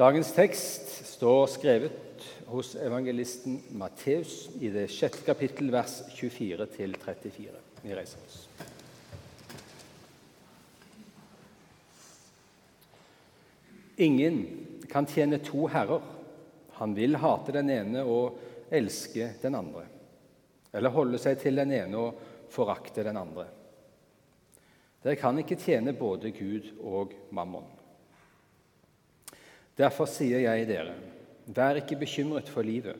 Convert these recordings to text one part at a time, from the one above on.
Dagens tekst står skrevet hos evangelisten Matteus i det sjette kapittel, vers 24-34. Vi reiser oss. Ingen kan tjene to herrer. Han vil hate den ene og elske den andre, eller holde seg til den ene og forakte den andre. Dere kan ikke tjene både Gud og mammon. Derfor sier jeg dere, vær ikke bekymret for livet,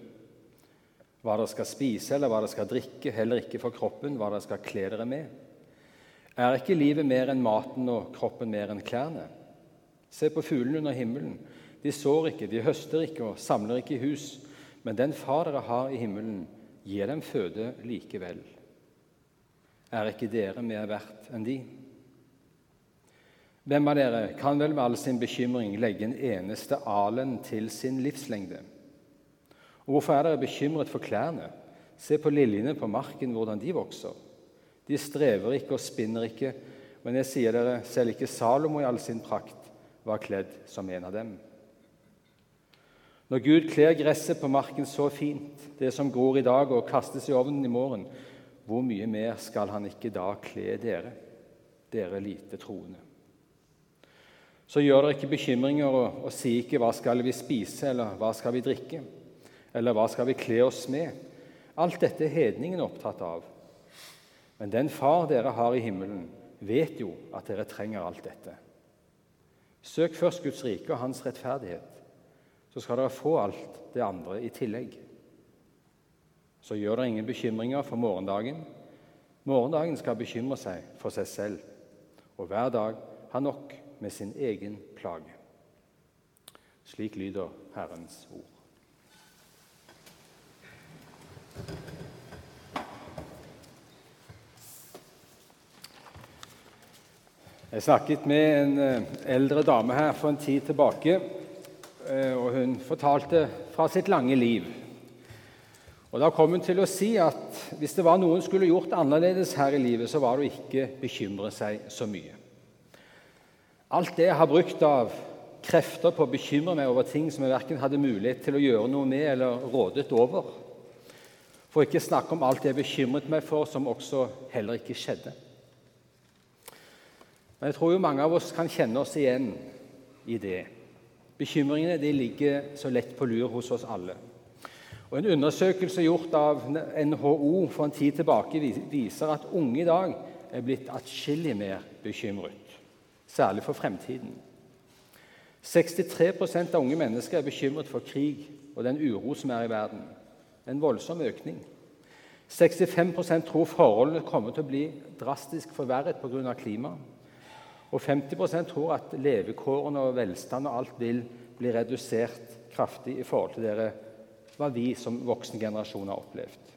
hva dere skal spise eller hva dere skal drikke, heller ikke for kroppen, hva dere skal kle dere med. Er ikke livet mer enn maten og kroppen mer enn klærne? Se på fuglene under himmelen. De sår ikke, de høster ikke og samler ikke i hus, men den far dere har i himmelen, gir dem føde likevel. Er ikke dere mer verdt enn de? Hvem av dere kan vel med all sin bekymring legge en eneste alen til sin livslengde? Og Hvorfor er dere bekymret for klærne? Se på liljene på marken, hvordan de vokser. De strever ikke og spinner ikke, men jeg sier dere, selv ikke Salomo i all sin prakt var kledd som en av dem. Når Gud kler gresset på marken så fint, det som gror i dag og kastes i ovnen i morgen, hvor mye mer skal han ikke da kle dere, dere lite troende? Så gjør dere ikke bekymringer og, og si ikke 'hva skal vi spise', eller 'hva skal vi drikke', eller 'hva skal vi kle oss med'? Alt dette er hedningen opptatt av. Men den Far dere har i himmelen, vet jo at dere trenger alt dette. Søk først Guds rike og Hans rettferdighet, så skal dere få alt det andre i tillegg. Så gjør dere ingen bekymringer for morgendagen. Morgendagen skal bekymre seg for seg selv, og hver dag har nok med sin egen plage. Slik lyder Herrens ord. Jeg snakket med en eh, eldre dame her for en tid tilbake. Eh, og Hun fortalte fra sitt lange liv. Og Da kom hun til å si at hvis det var noe hun skulle gjort annerledes her i livet, så var det å ikke bekymre seg så mye. Alt det jeg har brukt av krefter på å bekymre meg over ting som jeg verken hadde mulighet til å gjøre noe med eller rådet over. For ikke snakke om alt jeg bekymret meg for, som også heller ikke skjedde. Men jeg tror jo mange av oss kan kjenne oss igjen i det. Bekymringene de ligger så lett på lur hos oss alle. Og En undersøkelse gjort av NHO for en tid tilbake viser at unge i dag er blitt atskillig mer bekymret særlig for fremtiden. 63% av unge mennesker er bekymret for krig og den uro som er i verden. En voldsom økning. 65% tror forholdene kommer til å bli drastisk forverret pga. klima. Og 50% tror at levekårene og velstand og alt vil bli redusert kraftig i forhold til dere, hva vi som voksen generasjon har opplevd.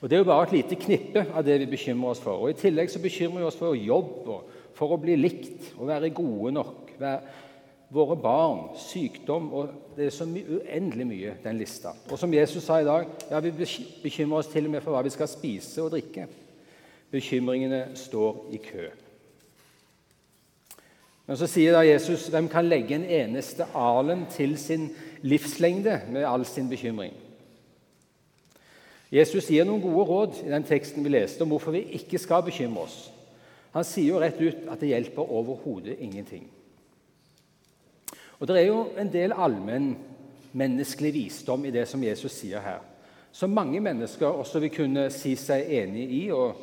Og Det er jo bare et lite knippe av det vi bekymrer oss for. Og I tillegg så bekymrer vi oss for jobb og for å bli likt og være gode nok. Være våre barn, sykdom og Det er så uendelig mye, den lista. Og som Jesus sa i dag, ja, vi bekymrer oss til og med for hva vi skal spise og drikke. Bekymringene står i kø. Men så sier da Jesus hvem kan legge en eneste alen til sin livslengde med all sin bekymring? Jesus gir noen gode råd i den teksten vi leste om hvorfor vi ikke skal bekymre oss. Han sier jo rett ut at det hjelper overhodet ingenting. Og Det er jo en del allmennmenneskelig visdom i det som Jesus sier her, som mange mennesker også vil kunne si seg enig i og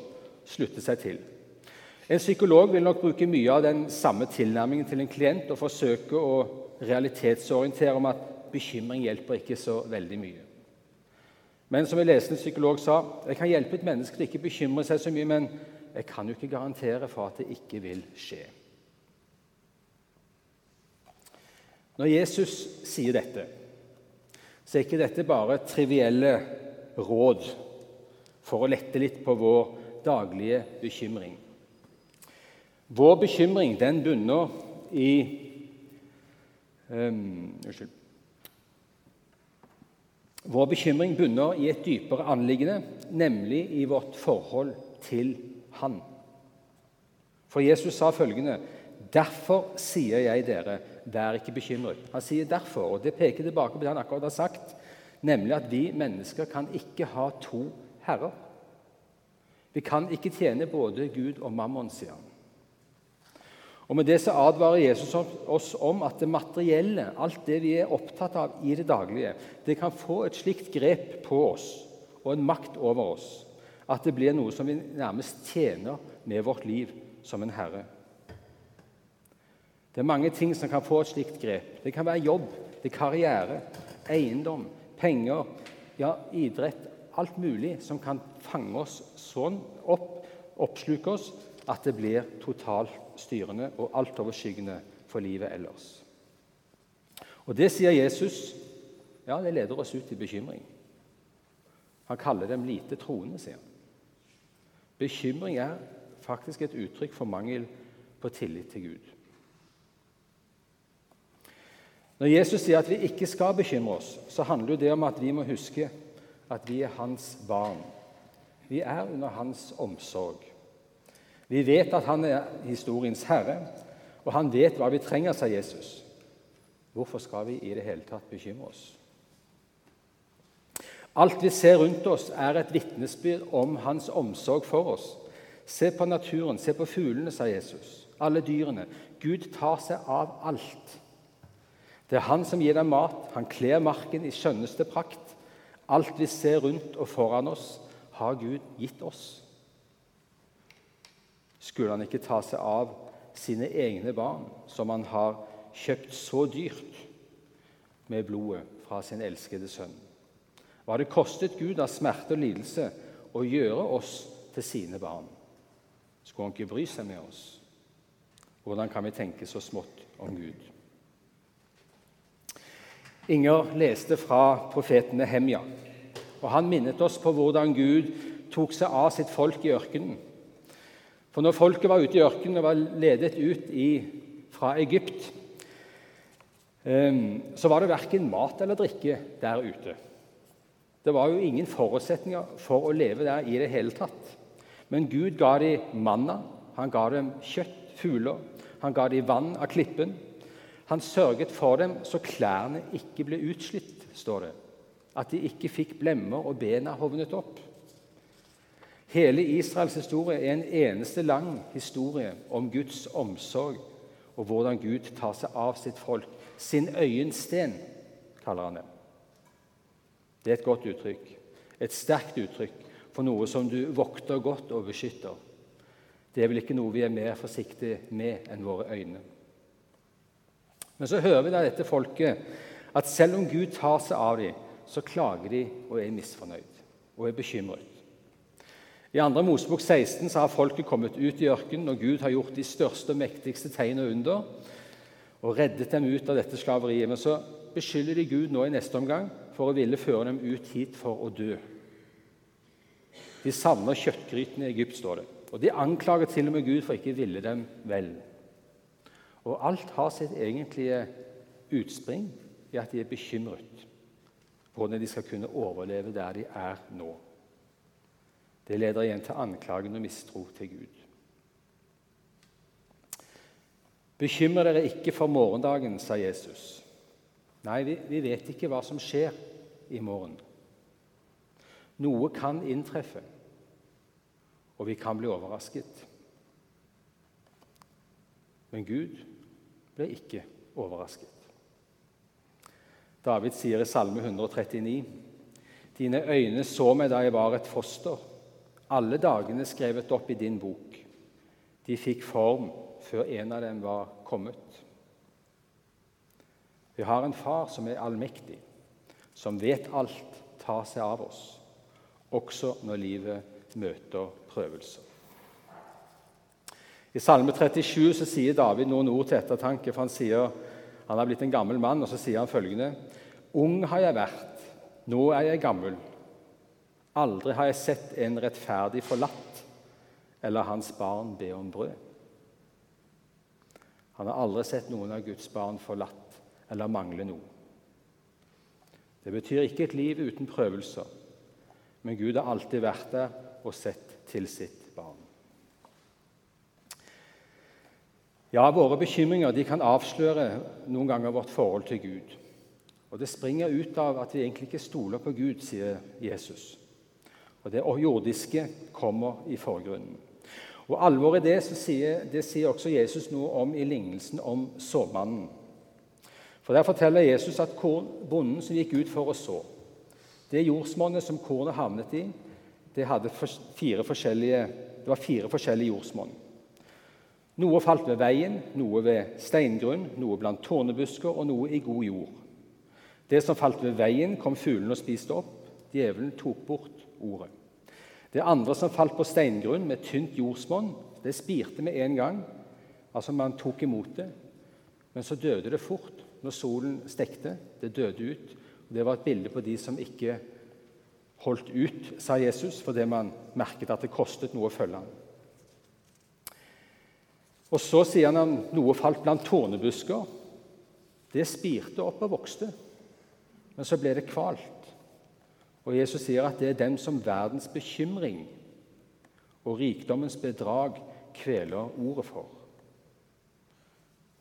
slutte seg til. En psykolog vil nok bruke mye av den samme tilnærmingen til en klient og forsøke å realitetsorientere om at bekymring hjelper ikke så veldig mye. Men som en lesende psykolog sa, jeg kan hjelpe et menneske til ikke bekymre seg så mye, men jeg kan jo ikke garantere for at det ikke vil skje. Når Jesus sier dette, så er ikke dette bare trivielle råd for å lette litt på vår daglige bekymring. Vår bekymring den bunner i um, Unnskyld. Vår bekymring bunner i et dypere anliggende, nemlig i vårt forhold til han. For Jesus sa følgende.: Derfor sier jeg dere, vær ikke bekymret. Han sier derfor, og det peker tilbake på det han akkurat har sagt, nemlig at vi mennesker kan ikke ha to herrer. Vi kan ikke tjene både Gud og mammon, sier han. Og Med det så advarer Jesus oss om at det materielle, alt det vi er opptatt av i det daglige, det kan få et slikt grep på oss og en makt over oss at det blir noe som vi nærmest tjener med vårt liv som en herre. Det er mange ting som kan få et slikt grep. Det kan være jobb, det er karriere, eiendom, penger, ja, idrett. Alt mulig som kan fange oss sånn opp, oppsluke oss, at det blir totalt styrende og altoverskyggende for livet ellers. Og Det sier Jesus. Ja, det leder oss ut i bekymring. Han kaller dem lite troende, sier han. Bekymring er faktisk et uttrykk for mangel på tillit til Gud. Når Jesus sier at vi ikke skal bekymre oss, så handler det om at vi må huske at vi er hans barn. Vi er under hans omsorg. Vi vet at han er historiens herre, og han vet hva vi trenger, sa Jesus. Hvorfor skal vi i det hele tatt bekymre oss? Alt vi ser rundt oss, er et vitnesbyrd om hans omsorg for oss. Se på naturen, se på fuglene, sa Jesus. Alle dyrene. Gud tar seg av alt. Det er han som gir dem mat. Han kler marken i skjønneste prakt. Alt vi ser rundt og foran oss, har Gud gitt oss. Skulle han ikke ta seg av sine egne barn, som han har kjøpt så dyrt med blodet fra sin elskede sønn? Hva det kostet Gud av smerte og lidelse å gjøre oss til sine barn? Skulle han ikke bry seg med oss? Hvordan kan vi tenke så smått om Gud? Inger leste fra profeten Nehemja, og han minnet oss på hvordan Gud tok seg av sitt folk i ørkenen for når folket var ute i ørkenen og var ledet ut i, fra Egypt, ehm, så var det verken mat eller drikke der ute. Det var jo ingen forutsetninger for å leve der i det hele tatt. Men Gud ga dem manna, han ga dem kjøtt, fugler, han ga dem vann av klippen. Han sørget for dem så klærne ikke ble utslitt, står det. At de ikke fikk blemmer og bena hovnet opp. Hele Israels historie er en eneste lang historie om Guds omsorg og hvordan Gud tar seg av sitt folk. Sin øyensten, kaller han det. Det er et godt uttrykk, et sterkt uttrykk for noe som du vokter godt og beskytter. Det er vel ikke noe vi er mer forsiktige med enn våre øyne. Men så hører vi da dette folket at selv om Gud tar seg av dem, så klager de og er misfornøyd og er bekymret. I 2. Mosebok 16 så har folket kommet ut i ørkenen, og Gud har gjort de største og mektigste tegn og under og reddet dem ut av dette slaveriet. Men så beskylder de Gud nå i neste omgang for å ville føre dem ut hit for å dø. De savner kjøttgrytene i Egypt, står det. Og de anklager til og med Gud for ikke ville dem vel. Og alt har sitt egentlige utspring i at de er bekymret for hvordan de skal kunne overleve der de er nå. Det leder igjen til anklagen og mistro til Gud. Bekymre dere ikke for morgendagen, sa Jesus. Nei, vi, vi vet ikke hva som skjer i morgen. Noe kan inntreffe, og vi kan bli overrasket. Men Gud ble ikke overrasket. David sier i Salme 139.: Dine øyne så meg da jeg var et foster alle dagene skrevet opp i din bok. De fikk form før en av dem var kommet. Vi har en far som er allmektig, som vet alt, tar seg av oss, også når livet møter prøvelser. I Salme 37 så sier David noen ord til ettertanke. for Han sier han har blitt en gammel mann, og så sier han følgende.: Ung har jeg vært, nå er jeg gammel. Aldri har jeg sett en rettferdig forlatt eller hans barn be om brød. Han har aldri sett noen av Guds barn forlatt eller mangle noe. Det betyr ikke et liv uten prøvelser, men Gud har alltid vært der og sett til sitt barn. Ja, våre bekymringer kan avsløre noen ganger vårt forhold til Gud. Og Det springer ut av at vi egentlig ikke stoler på Gud, sier Jesus. Og Det jordiske kommer i forgrunnen. Og Alvoret i det, det sier også Jesus noe om i lignelsen om såmannen. For Der forteller Jesus at bonden som gikk ut for å så Det jordsmonnet som kornet havnet i, det, fire det var fire forskjellige jordsmonn. Noe falt ved veien, noe ved steingrunn, noe blant tårnebusker og noe i god jord. Det som falt ved veien, kom fuglene og spiste opp. Djevelen tok bort ordet. Det andre som falt på steingrunn med tynt jordsmonn, det spirte med en gang. Altså Man tok imot det, men så døde det fort når solen stekte. Det døde ut. Det var et bilde på de som ikke holdt ut, sa Jesus, fordi man merket at det kostet noe å følge ham. Og Så sier han at noe falt blant tornebusker. Det spirte opp og vokste, men så ble det kvalt. Og Jesus sier at det er dem som verdens bekymring og rikdommens bedrag kveler ordet for.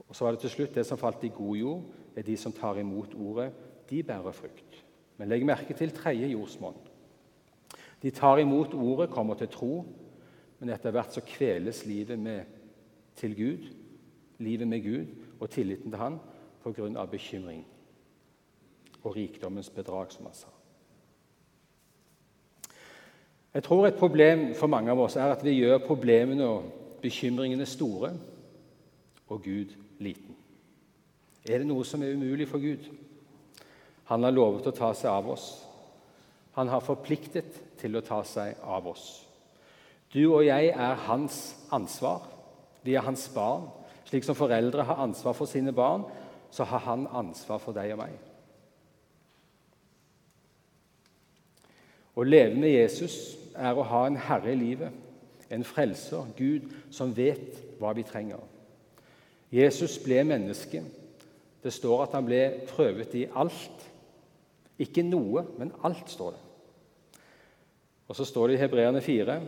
Og Så var det til slutt det som falt i god jord, er de som tar imot ordet. De bærer frukt. Men legg merke til tredje jordsmonn. De tar imot ordet, kommer til tro, men etter hvert så kveles livet med til Gud, livet med Gud og tilliten til Han pga. bekymring og rikdommens bedrag, som han sa. Jeg tror et problem for mange av oss er at vi gjør problemene og bekymringene store og Gud liten. Er det noe som er umulig for Gud? Han har lovet å ta seg av oss. Han har forpliktet til å ta seg av oss. Du og jeg er hans ansvar. Vi er hans barn. Slik som foreldre har ansvar for sine barn, så har han ansvar for deg og meg. Å leve med Jesus er å ha en herre i livet, en frelser, Gud, som vet hva vi trenger. Jesus ble menneske. Det står at han ble prøvet i alt. Ikke noe, men alt, står det. Og så står det i Hebreerne 4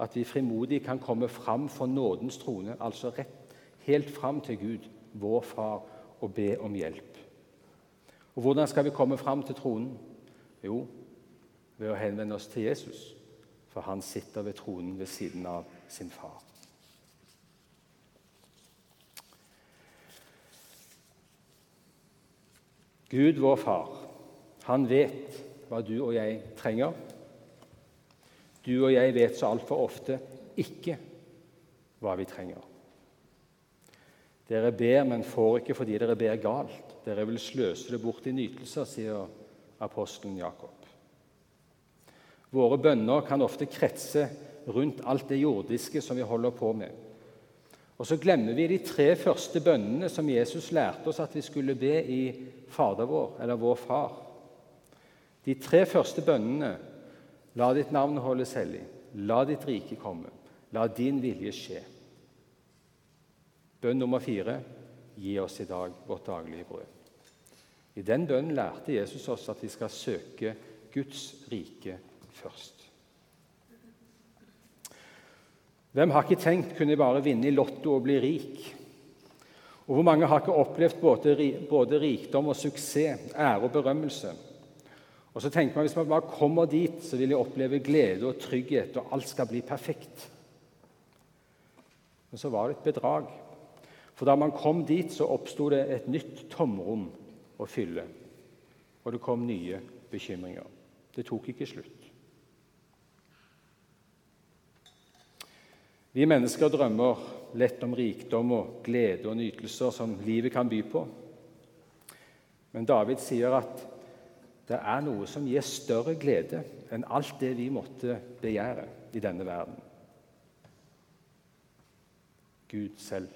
at vi frimodig kan komme fram for nådens trone, altså rett helt fram til Gud, vår Far, og be om hjelp. Og Hvordan skal vi komme fram til tronen? Jo, ved å henvende oss til Jesus, for han sitter ved tronen ved siden av sin far. Gud, vår far, han vet hva du og jeg trenger. Du og jeg vet så altfor ofte ikke hva vi trenger. Dere ber, men får ikke fordi dere ber galt. Dere vil sløse det bort i nytelser, sier apostelen Jakob. Våre bønner kan ofte kretse rundt alt det jordiske som vi holder på med. Og så glemmer vi de tre første bønnene som Jesus lærte oss at vi skulle be i Fader vår, eller Vår Far. De tre første bønnene La ditt navn holdes hellig. La ditt rike komme. La din vilje skje. Bønn nummer fire gi oss i dag vårt daglige brød. I den bønnen lærte Jesus oss at vi skal søke Guds rike først. Hvem har ikke tenkt kunne bare vinne i Lotto og bli rik? Og hvor mange har ikke opplevd både, både rikdom og suksess, ære og berømmelse? Og så tenker man Hvis man bare kommer dit, så vil jeg oppleve glede og trygghet, og alt skal bli perfekt. Men så var det et bedrag. For da man kom dit, så oppsto det et nytt tomrom å fylle. Og det kom nye bekymringer. Det tok ikke slutt. Vi mennesker drømmer lett om rikdom og glede og nytelser som livet kan by på. Men David sier at det er noe som gir større glede enn alt det vi måtte begjære i denne verden. Gud selv.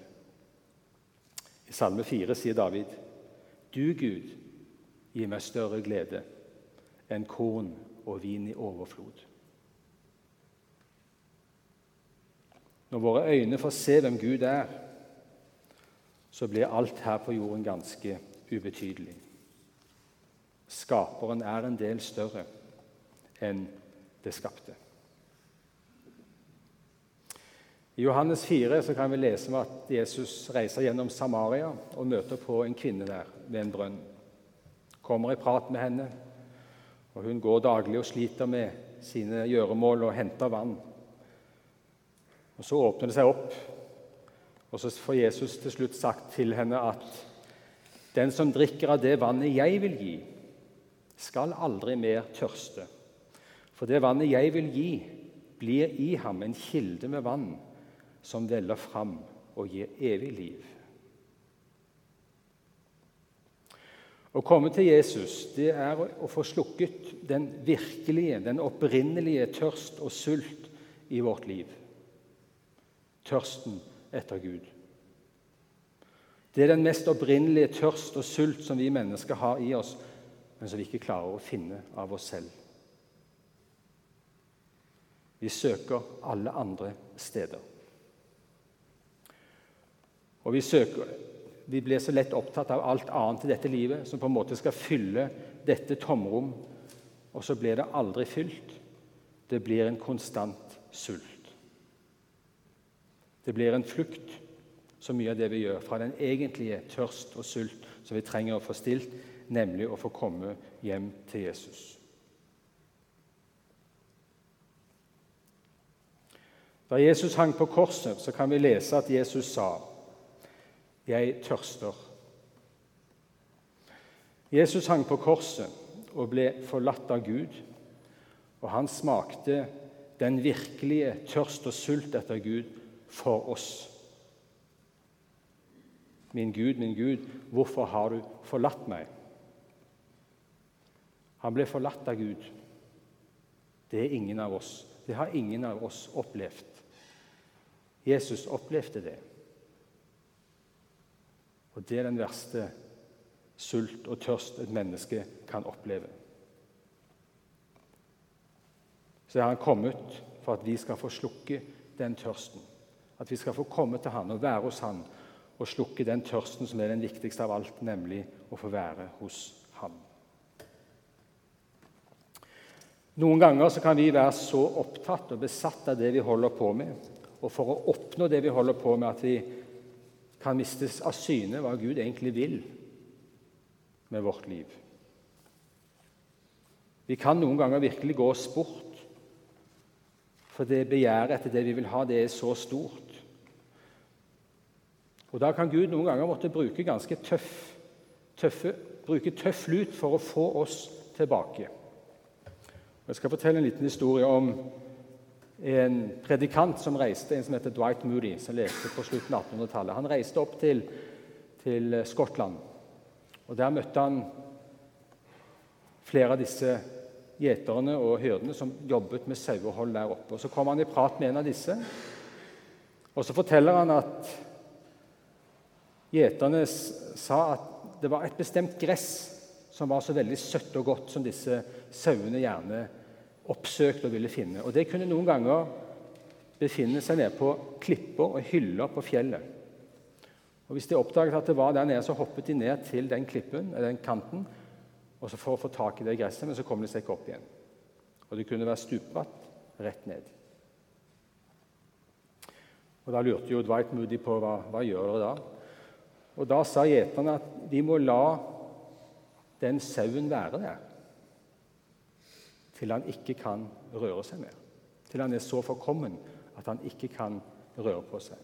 I Salme 4 sier David.: Du, Gud, gir meg større glede enn korn og vin i overflod. Når våre øyne får se hvem Gud er, så blir alt her på jorden ganske ubetydelig. Skaperen er en del større enn det skapte. I Johannes 4 så kan vi lese om at Jesus reiser gjennom Samaria og møter på en kvinne der ved en brønn. Kommer i prat med henne, og hun går daglig og sliter med sine gjøremål og henter vann. Og Så åpner det seg opp, og så får Jesus til slutt sagt til henne at den som drikker av det vannet jeg vil gi, skal aldri mer tørste. For det vannet jeg vil gi, blir i ham en kilde med vann som veller fram og gir evig liv. Å komme til Jesus det er å få slukket den virkelige, den opprinnelige tørst og sult i vårt liv. Tørsten etter Gud. Det er den mest opprinnelige tørst og sult som vi mennesker har i oss, men som vi ikke klarer å finne av oss selv. Vi søker alle andre steder. Og vi, søker, vi blir så lett opptatt av alt annet i dette livet som på en måte skal fylle dette tomrom, og så blir det aldri fylt. Det blir en konstant sult. Det blir en flukt, så mye av det vi gjør, fra den egentlige tørst og sult som vi trenger å få stilt, nemlig å få komme hjem til Jesus. Da Jesus hang på korset, så kan vi lese at Jesus sa 'Jeg tørster'. Jesus hang på korset og ble forlatt av Gud, og han smakte den virkelige tørst og sult etter Gud for oss. Min Gud, min Gud, hvorfor har du forlatt meg? Han ble forlatt av Gud. Det er ingen av oss. Det har ingen av oss opplevd. Jesus opplevde det. Og det er den verste sult og tørst et menneske kan oppleve. Så er han kommet for at vi skal få slukke den tørsten. At vi skal få komme til han og være hos han og slukke den tørsten som er den viktigste av alt, nemlig å få være hos Han. Noen ganger kan vi være så opptatt og besatt av det vi holder på med, og for å oppnå det vi holder på med, at vi kan mistes av syne hva Gud egentlig vil med vårt liv. Vi kan noen ganger virkelig gå oss bort, for det begjæret etter det vi vil ha, det er så stort. Og Da kan Gud noen ganger måtte bruke ganske tøff, tøffe, bruke tøff lut for å få oss tilbake. Jeg skal fortelle en liten historie om en predikant som reiste, en som heter Dwight Moody, som leste på slutten av 1800-tallet. Han reiste opp til, til, Skottland. og Der møtte han flere av disse gjeterne og hyrdene som jobbet med sauehold der oppe. Og Så kom han i prat med en av disse, og så forteller han at gjeterne sa at det var et bestemt gress som var så veldig søtt og godt som disse sauene gjerne oppsøkte og ville finne. Og Det kunne noen ganger befinne seg nede på klipper og hyller på fjellet. Og Hvis de oppdaget at det var der nede, så hoppet de ned til den klippen, den kanten og så for å få tak i det gresset, men så kom de seg ikke opp igjen. Og det kunne være stupbratt rett ned. Og Da lurte jo Dwight Moody på hva, hva gjør dere da. Og Da sa gjeterne at de må la den sauen være der til han ikke kan røre seg mer. Til han er så forkommen at han ikke kan røre på seg.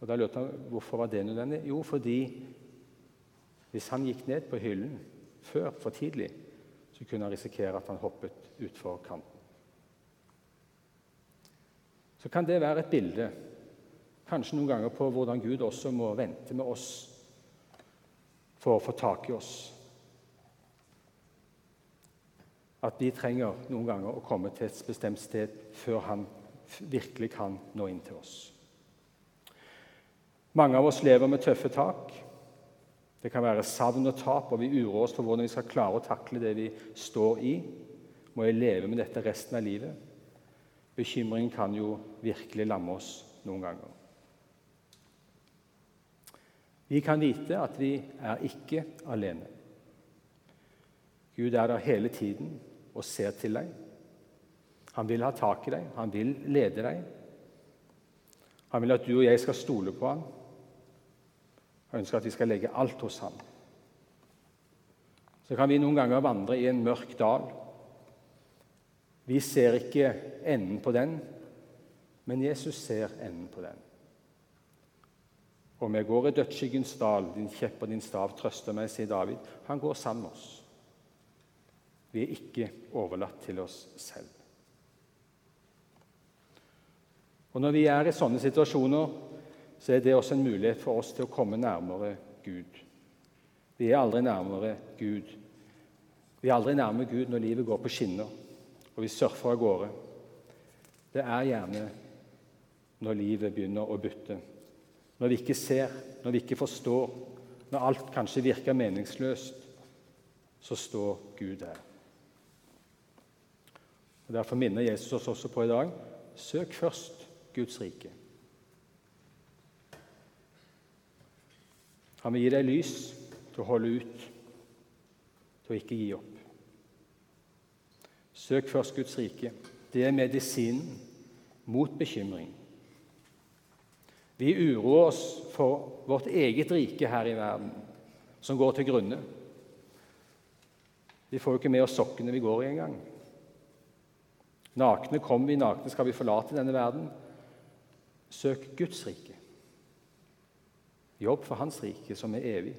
Og Da lurte han hvorfor var det nødvendig. Jo, fordi hvis han gikk ned på hyllen før, for tidlig, så kunne han risikere at han hoppet utfor kanten. Så kan det være et bilde, kanskje noen ganger på hvordan Gud også må vente med oss for å få tak i oss at vi trenger noen ganger å komme til et bestemt sted før han virkelig kan nå inn til oss. Mange av oss lever med tøffe tak. Det kan være savn og tap, og vi uroer oss for hvordan vi skal klare å takle det vi står i. Må jeg leve med dette resten av livet? Bekymring kan jo virkelig lamme oss noen ganger. Vi kan vite at vi er ikke alene. Gud er der hele tiden og ser til deg. Han vil ha tak i deg, han vil lede deg. Han vil at du og jeg skal stole på ham. Han ønsker at vi skal legge alt hos ham. Så kan vi noen ganger vandre i en mørk dal. Vi ser ikke enden på den, men Jesus ser enden på den. Om jeg går i dødsskyggens dal, din kjepp og din stav trøster meg, sier David. Han går sammen med oss. Vi er ikke overlatt til oss selv. Og Når vi er i sånne situasjoner, så er det også en mulighet for oss til å komme nærmere Gud. Vi er aldri nærmere Gud. Vi er aldri nærmere Gud når livet går på skinner og vi surfer av gårde. Det er gjerne når livet begynner å butte. Når vi ikke ser, når vi ikke forstår, når alt kanskje virker meningsløst, så står Gud der. Og Derfor minner Jesus oss også på i dag søk først Guds rike. Han vil gi deg lys til å holde ut, til å ikke gi opp. Søk først Guds rike. Det er medisinen mot bekymring. Vi uroer oss for vårt eget rike her i verden, som går til grunne. Vi får jo ikke med oss sokkene vi går i engang. Nakne kommer vi, nakne skal vi forlate denne verden. Søk Guds rike. Jobb for Hans rike, som er evig.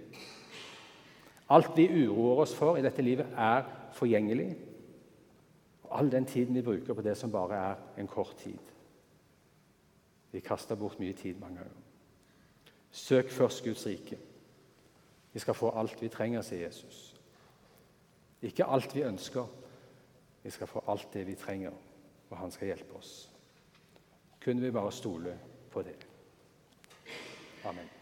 Alt vi uroer oss for i dette livet, er forgjengelig. All den tiden vi bruker på det som bare er en kort tid. Vi kaster bort mye tid mange ganger. Søk først Guds rike. Vi skal få alt vi trenger, sier Jesus. Ikke alt vi ønsker. Vi skal få alt det vi trenger, og han skal hjelpe oss. Kunne vi bare stole på det. Amen.